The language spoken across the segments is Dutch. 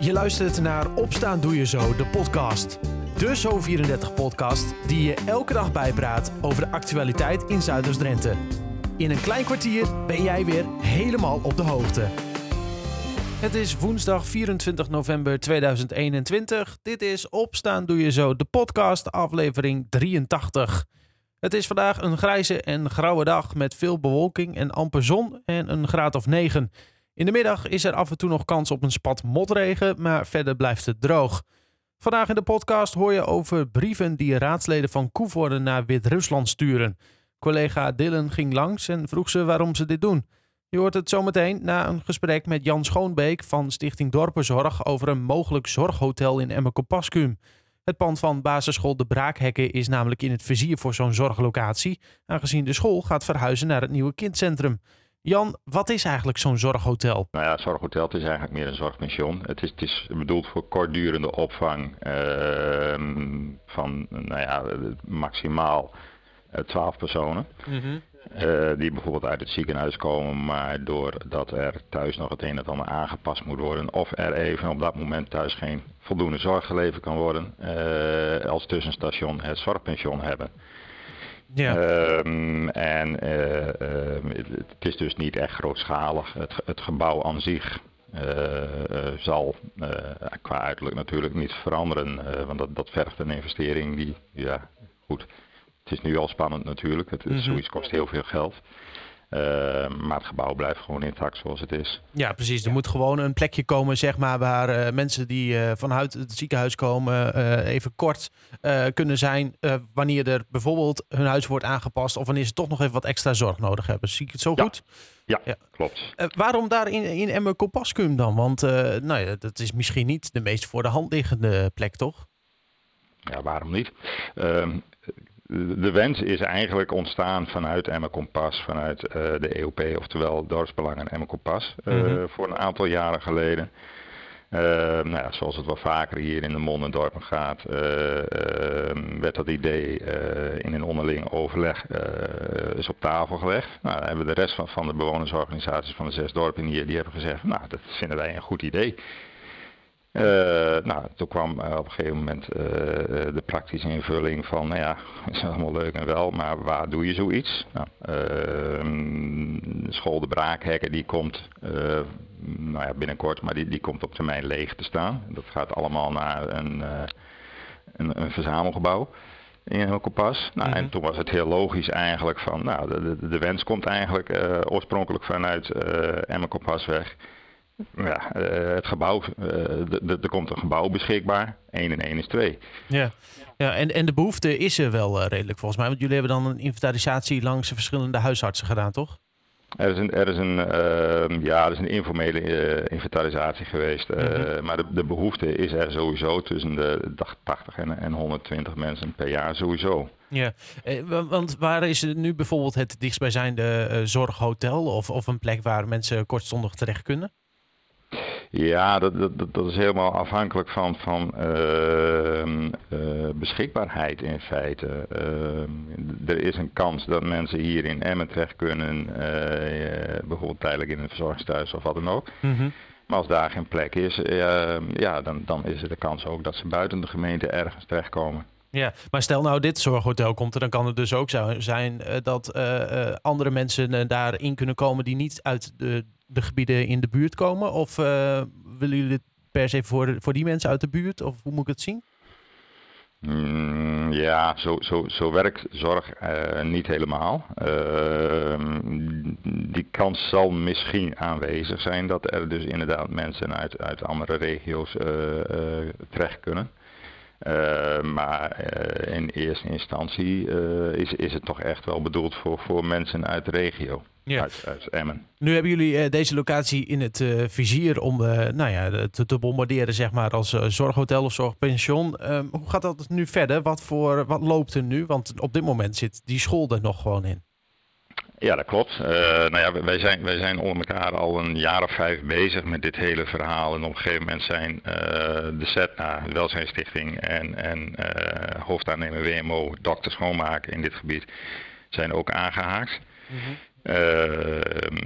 Je luistert naar Opstaan Doe Je Zo, de podcast. De Zo34-podcast die je elke dag bijpraat over de actualiteit in Zuiders-Drenthe. In een klein kwartier ben jij weer helemaal op de hoogte. Het is woensdag 24 november 2021. Dit is Opstaan Doe Je Zo, de podcast, aflevering 83. Het is vandaag een grijze en grauwe dag met veel bewolking en amper zon en een graad of 9. In de middag is er af en toe nog kans op een spat motregen, maar verder blijft het droog. Vandaag in de podcast hoor je over brieven die raadsleden van Koevoorde naar Wit-Rusland sturen. Collega Dylan ging langs en vroeg ze waarom ze dit doen. Je hoort het zometeen na een gesprek met Jan Schoonbeek van Stichting Dorpenzorg over een mogelijk zorghotel in Emmerkopaskum. Het pand van basisschool De Braakhekken is namelijk in het vizier voor zo'n zorglocatie, aangezien de school gaat verhuizen naar het nieuwe kindcentrum. Jan, wat is eigenlijk zo'n zorghotel? Nou ja, zorghotel het is eigenlijk meer een zorgpension. Het is, het is bedoeld voor kortdurende opvang ehm, van nou ja, maximaal uh, 12 personen. Mhm. Uh, die bijvoorbeeld uit het ziekenhuis komen, maar doordat er thuis nog het een en ander aangepast moet worden, of er even op dat moment thuis geen voldoende zorg geleverd kan worden, uh, als tussenstation het zorgpension hebben. Ja. Um, en uh, het, het is dus niet echt grootschalig. Het, het gebouw aan zich zal qua uiterlijk natuurlijk niet veranderen, want dat, dat vergt een investering die, ja, goed. Het is nu al spannend natuurlijk. Het, Mhm. Zoiets kost heel veel geld. Uh, maar het gebouw blijft gewoon intact zoals het is. Ja, precies. Er moet gewoon een plekje komen, zeg maar, waar uh, mensen die uh, vanuit het ziekenhuis komen even kort kunnen zijn. wanneer er bijvoorbeeld hun huis wordt aangepast of wanneer ze toch nog even wat extra zorg nodig hebben. Zie ik het zo ja. goed? Ja, ja. klopt. waarom daar in, in Emmer-Kopaskum dan? Want nou ja, dat is misschien niet de meest voor de hand liggende plek, toch? Ja, waarom niet? Ehm, de wens is eigenlijk ontstaan vanuit Emma Kompas, vanuit uh, de EOP, oftewel Dorpsbelangen Emma Kompas, uh, mm -hmm. voor een aantal jaren geleden. Uh, nou ja, zoals het wel vaker hier in de Mondendorpen gaat, werd dat idee in een onderling overleg is op tafel gelegd. Nou, hebben de rest van, van de bewonersorganisaties van de zes dorpen hier, die hebben gezegd, nou dat vinden wij een goed idee. Uh, nou, toen kwam uh, op een gegeven moment uh, de praktische invulling van, nou ja, is allemaal leuk en wel, maar waar doe je zoiets? Nou, school De Braakhekken, die komt nou ja, binnenkort, maar die, die komt op termijn leeg te staan. Dat gaat allemaal naar een, een, een verzamelgebouw in Hilkepas. Nou, Mhm. En toen was het heel logisch eigenlijk van, nou, de, de, de wens komt eigenlijk oorspronkelijk vanuit uh, Emmerkompasweg. Ja, uh, het gebouw, uh, er komt een gebouw beschikbaar. 1 en 1 is 2. Ja, ja en, en de behoefte is er wel uh, redelijk volgens mij. Want jullie hebben dan een inventarisatie langs de verschillende huisartsen gedaan, toch? Er is een, er is een, uh, ja, er is een informele uh, inventarisatie geweest. Uh, Mhm. Maar de, de behoefte is er sowieso tussen de 80 en, en 120 mensen per jaar sowieso. Ja, eh, want waar is nu bijvoorbeeld het dichtstbijzijnde zorghotel of, of een plek waar mensen kortstondig terecht kunnen? Ja, dat, dat, dat is helemaal afhankelijk van, van uh, uh, beschikbaarheid in feite. Uh, er is een kans dat mensen hier in Emmen terecht kunnen, eh, bijvoorbeeld tijdelijk in een verzorgingstehuis of wat dan ook. Mm -hmm. Maar als daar geen plek is, ja, dan, dan is er de kans ook dat ze buiten de gemeente ergens terechtkomen. Ja, maar stel nou dit zorghotel komt er, dan kan het dus ook zo zijn dat uh, andere mensen daarin kunnen komen die niet uit de, de gebieden in de buurt komen. Of uh, willen jullie dit per se voor, voor die mensen uit de buurt? Of hoe moet ik het zien? Mm, ja, zo, zo, zo werkt zorg niet helemaal. Ehm, die kans zal misschien aanwezig zijn dat er dus inderdaad mensen uit, uit andere regio's terecht kunnen. Uh, maar uh, in eerste instantie uh, is, is het toch echt wel bedoeld voor, voor mensen uit de regio, ja. uit, uit Emmen. Nu hebben jullie deze locatie in het vizier om nou ja, te, te, bombarderen zeg maar, als zorghotel of zorgpension. Ehm, hoe gaat dat nu verder? Wat, voor, wat loopt er nu? Want op dit moment zit die school er nog gewoon in. Ja, dat klopt. Uh, nou ja, wij zijn, wij zijn onder elkaar al een jaar of vijf bezig met dit hele verhaal. En op een gegeven moment zijn uh, de SETNA, de Welzijnsstichting en, en uh, hoofdaannemer WMO, dokter schoonmaken in dit gebied, zijn ook aangehaakt. Mhm.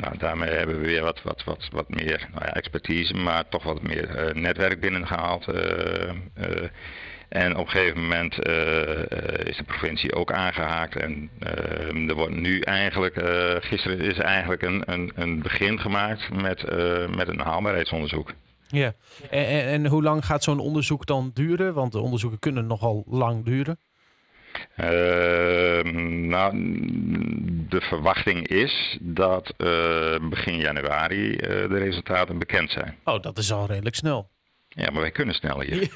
nou, daarmee hebben we weer wat, wat, wat, wat meer nou ja, expertise, maar toch wat meer netwerk binnengehaald. En op een gegeven moment is de provincie ook aangehaakt. En er wordt nu eigenlijk, gisteren is eigenlijk een, een, een begin gemaakt met, met een haalbaarheidsonderzoek. Ja, en, en, en hoe lang gaat zo'n onderzoek dan duren? Want de onderzoeken kunnen nogal lang duren. Uh, nou, de verwachting is dat uh, begin januari uh, de resultaten bekend zijn. Oh, dat is al redelijk snel. Ja, maar wij kunnen sneller hier.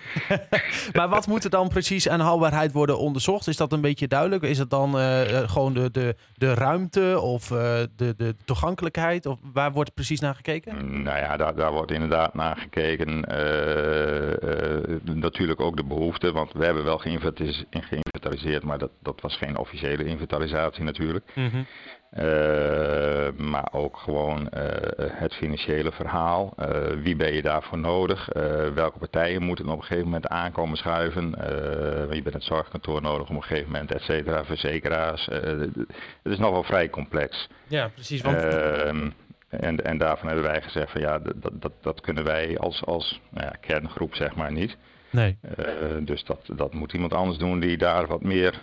maar wat moet er dan precies aan haalbaarheid worden onderzocht? Is dat een beetje duidelijk? Is het dan uh, gewoon de, de, de ruimte of uh, de, de toegankelijkheid? Of waar wordt precies naar gekeken? Nou ja, daar, daar wordt inderdaad naar gekeken. Uh, natuurlijk ook de behoefte, want we hebben wel geïnventariseerd, maar dat, dat was geen officiële inventarisatie natuurlijk. Mm -hmm. Uh, maar ook gewoon uh, het financiële verhaal. Uh, wie ben je daarvoor nodig? welke partijen moeten op een gegeven moment aankomen schuiven? je bent het zorgkantoor nodig op een gegeven moment, et cetera, verzekeraars. het is nog wel vrij complex. Ja, precies. Want... Ehm, en, en daarvan hebben wij gezegd van ja, dat, dat, dat kunnen wij als, als nou ja, kerngroep zeg maar niet. Nee. dus dat, dat moet iemand anders doen die daar wat meer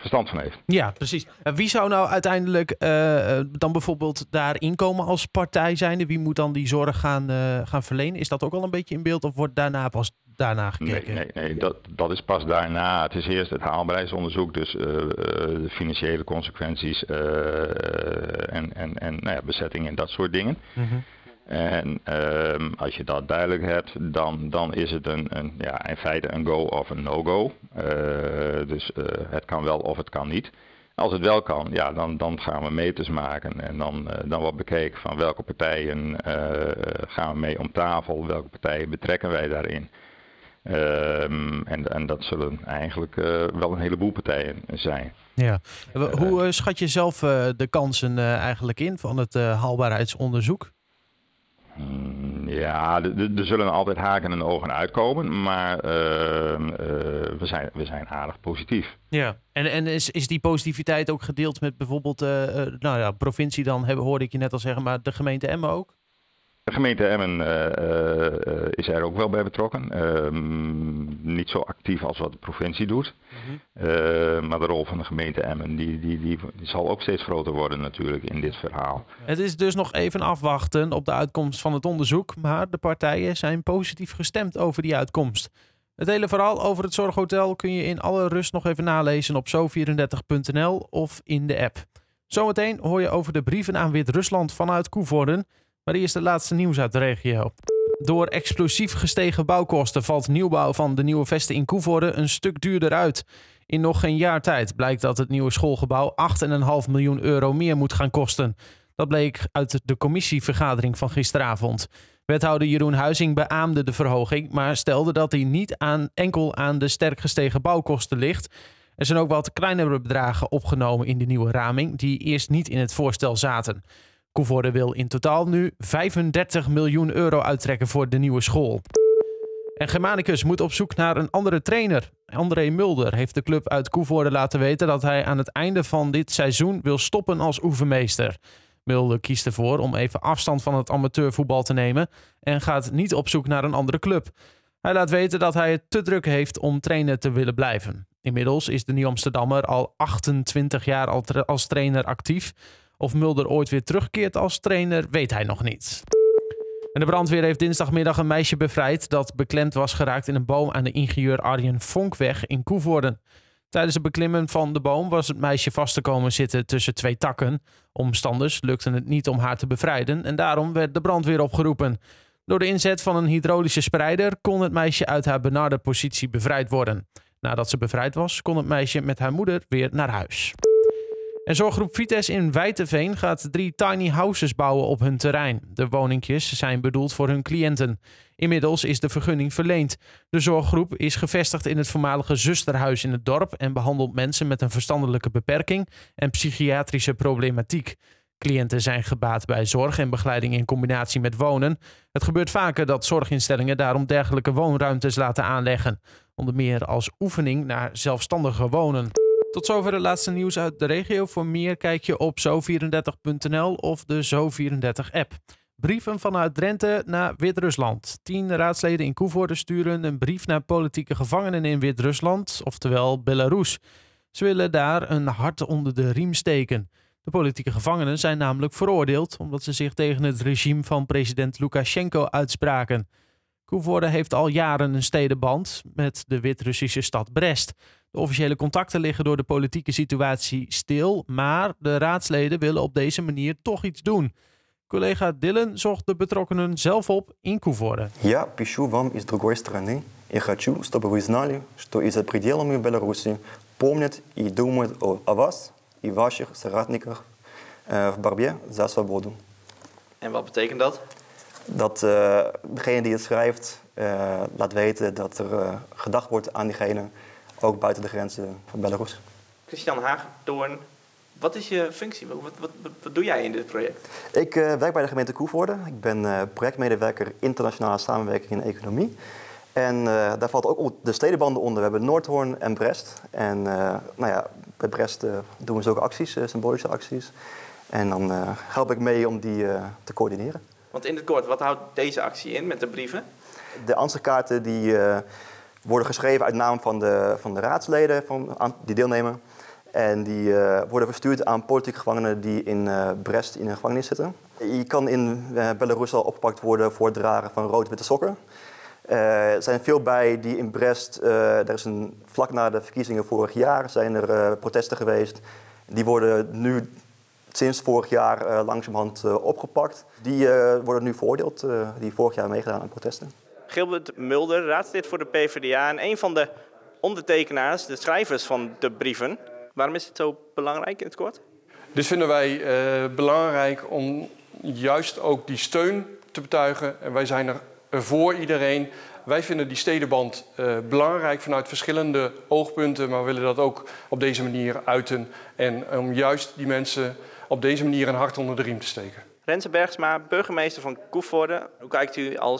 verstand van heeft. Ja, precies. En wie zou nou uiteindelijk uh, dan bijvoorbeeld daar inkomen als partij zijnde? Wie moet dan die zorg gaan, uh, gaan verlenen? Is dat ook al een beetje in beeld of wordt daarna pas daarna gekeken? Nee, nee, nee dat, dat is pas daarna. Het is eerst het haalbaarheidsonderzoek, dus uh, de financiële consequenties en, en, en nou ja, bezetting en dat soort dingen. Mm -hmm. En um, als je dat duidelijk hebt, dan, dan is het een, een, ja, in feite een go of een no-go. Uh, dus uh, het kan wel of het kan niet. Als het wel kan, ja, dan, dan gaan we meters maken en dan, uh, dan wordt bekeken van welke partijen gaan we mee om tafel, welke partijen betrekken wij daarin. Um, en, en dat zullen eigenlijk wel een heleboel partijen zijn. Ja. Hoe schat je zelf de kansen eigenlijk in van het haalbaarheidsonderzoek? Mm, ja, er zullen altijd haken en ogen uitkomen, maar uh, we, zijn, we zijn aardig positief. Ja, en, en is, is die positiviteit ook gedeeld met bijvoorbeeld, uh, nou ja, provincie dan, hoorde ik je net al zeggen, maar de gemeente Emmen ook? De gemeente Emmen uh, is er ook wel bij betrokken. Ehm, niet zo actief als wat de provincie doet. Mhm. maar de rol van de gemeente Emmen die, die, die, zal ook steeds groter worden natuurlijk in dit verhaal. Het is dus nog even afwachten op de uitkomst van het onderzoek. Maar de partijen zijn positief gestemd over die uitkomst. Het hele verhaal over het Zorghotel kun je in alle rust nog even nalezen op zo34.nl of in de app. Zometeen hoor je over de brieven aan Wit-Rusland vanuit Koevoorden. Maar eerst het laatste nieuws uit de regio. Door explosief gestegen bouwkosten valt nieuwbouw van de nieuwe vesten in Koevoorde een stuk duurder uit. In nog geen jaar tijd blijkt dat het nieuwe schoolgebouw 8,5 miljoen euro meer moet gaan kosten. Dat bleek uit de commissievergadering van gisteravond. Wethouder Jeroen Huizing beaamde de verhoging, maar stelde dat hij niet aan, enkel aan de sterk gestegen bouwkosten ligt. Er zijn ook wat kleinere bedragen opgenomen in de nieuwe raming, die eerst niet in het voorstel zaten. Koevoorde wil in totaal nu 35 miljoen euro uittrekken voor de nieuwe school. En Germanicus moet op zoek naar een andere trainer. André Mulder heeft de club uit Koevoorde laten weten dat hij aan het einde van dit seizoen wil stoppen als oefenmeester. Mulder kiest ervoor om even afstand van het amateurvoetbal te nemen en gaat niet op zoek naar een andere club. Hij laat weten dat hij het te druk heeft om trainer te willen blijven. Inmiddels is de Nieuw-Amsterdammer al 28 jaar als trainer actief. Of Mulder ooit weer terugkeert als trainer, weet hij nog niet. En de brandweer heeft dinsdagmiddag een meisje bevrijd dat beklemd was geraakt in een boom aan de ingenieur Arjen Vonkweg in Koevoorden. Tijdens het beklimmen van de boom was het meisje vast te komen zitten tussen twee takken. Omstanders lukte het niet om haar te bevrijden en daarom werd de brandweer opgeroepen. Door de inzet van een hydraulische spreider kon het meisje uit haar benarde positie bevrijd worden. Nadat ze bevrijd was, kon het meisje met haar moeder weer naar huis. En zorggroep Vites in Wijteveen gaat drie tiny houses bouwen op hun terrein. De woningjes zijn bedoeld voor hun cliënten. Inmiddels is de vergunning verleend. De zorggroep is gevestigd in het voormalige zusterhuis in het dorp en behandelt mensen met een verstandelijke beperking en psychiatrische problematiek. Cliënten zijn gebaat bij zorg en begeleiding in combinatie met wonen. Het gebeurt vaker dat zorginstellingen daarom dergelijke woonruimtes laten aanleggen, onder meer als oefening naar zelfstandige wonen. Tot zover het laatste nieuws uit de regio. Voor meer kijk je op zo34.nl of de Zo34-app. Brieven vanuit Drenthe naar Wit-Rusland. Tien raadsleden in Koevoorde sturen een brief naar politieke gevangenen in Wit-Rusland, oftewel Belarus. Ze willen daar een hart onder de riem steken. De politieke gevangenen zijn namelijk veroordeeld omdat ze zich tegen het regime van president Lukashenko uitspraken. Koevoorde heeft al jaren een stedenband met de Wit-Russische stad Brest. De officiële contacten liggen door de politieke situatie stil, maar de raadsleden willen op deze manier toch iets doen. Collega Dylan zocht de betrokkenen zelf op in Koevoorde. Я пишу вам из другой страны и хочу, чтобы вы знали, что и за пределами Беларуси помнят и думают о, о вас и ваших соратниках э, в борьбе за свободу. En wat betekent dat? Dat uh, degene die het schrijft uh, laat weten dat er uh, gedacht wordt aan diegene, ook buiten de grenzen van Belarus. Christian Haagdoorn, wat is je functie? Wat, wat, wat, wat doe jij in dit project? Ik werk bij de gemeente Koevoorde. Ik ben projectmedewerker internationale samenwerking in economie. En daar valt ook de stedenbanden onder. We hebben Noordhoorn en Brest. En nou ja, bij Brest doen we zulke acties, symbolische acties. En dan help ik mee om die te coördineren. Want in het kort, wat houdt deze actie in met de brieven? De answerkaarten die uh, worden geschreven uit naam van de, van de raadsleden van, die deelnemen. En die uh, worden verstuurd aan politieke gevangenen die in uh, Brest in een gevangenis zitten. Je kan in Belarus al opgepakt worden voor het dragen van rood-witte sokken. er zijn veel bij die in Brest, er is een, vlak na de verkiezingen vorig jaar, zijn er protesten geweest. Die worden nu sinds vorig jaar uh, langzamerhand uh, opgepakt. Die uh, worden nu veroordeeld, die vorig jaar meegedaan aan protesten. Gilbert Mulder, raadslid voor de PvdA en een van de ondertekenaars, de schrijvers van de brieven. Waarom is het zo belangrijk in het kort? Dit vinden wij belangrijk om juist ook die steun te betuigen. En wij zijn er voor iedereen. Wij vinden die stedenband uh, belangrijk vanuit verschillende oogpunten, maar we willen dat ook op deze manier uiten. En om juist die mensen op deze manier een hart onder de riem te steken. Renze Bergsma, burgemeester van Koevoorde. Hoe kijkt u als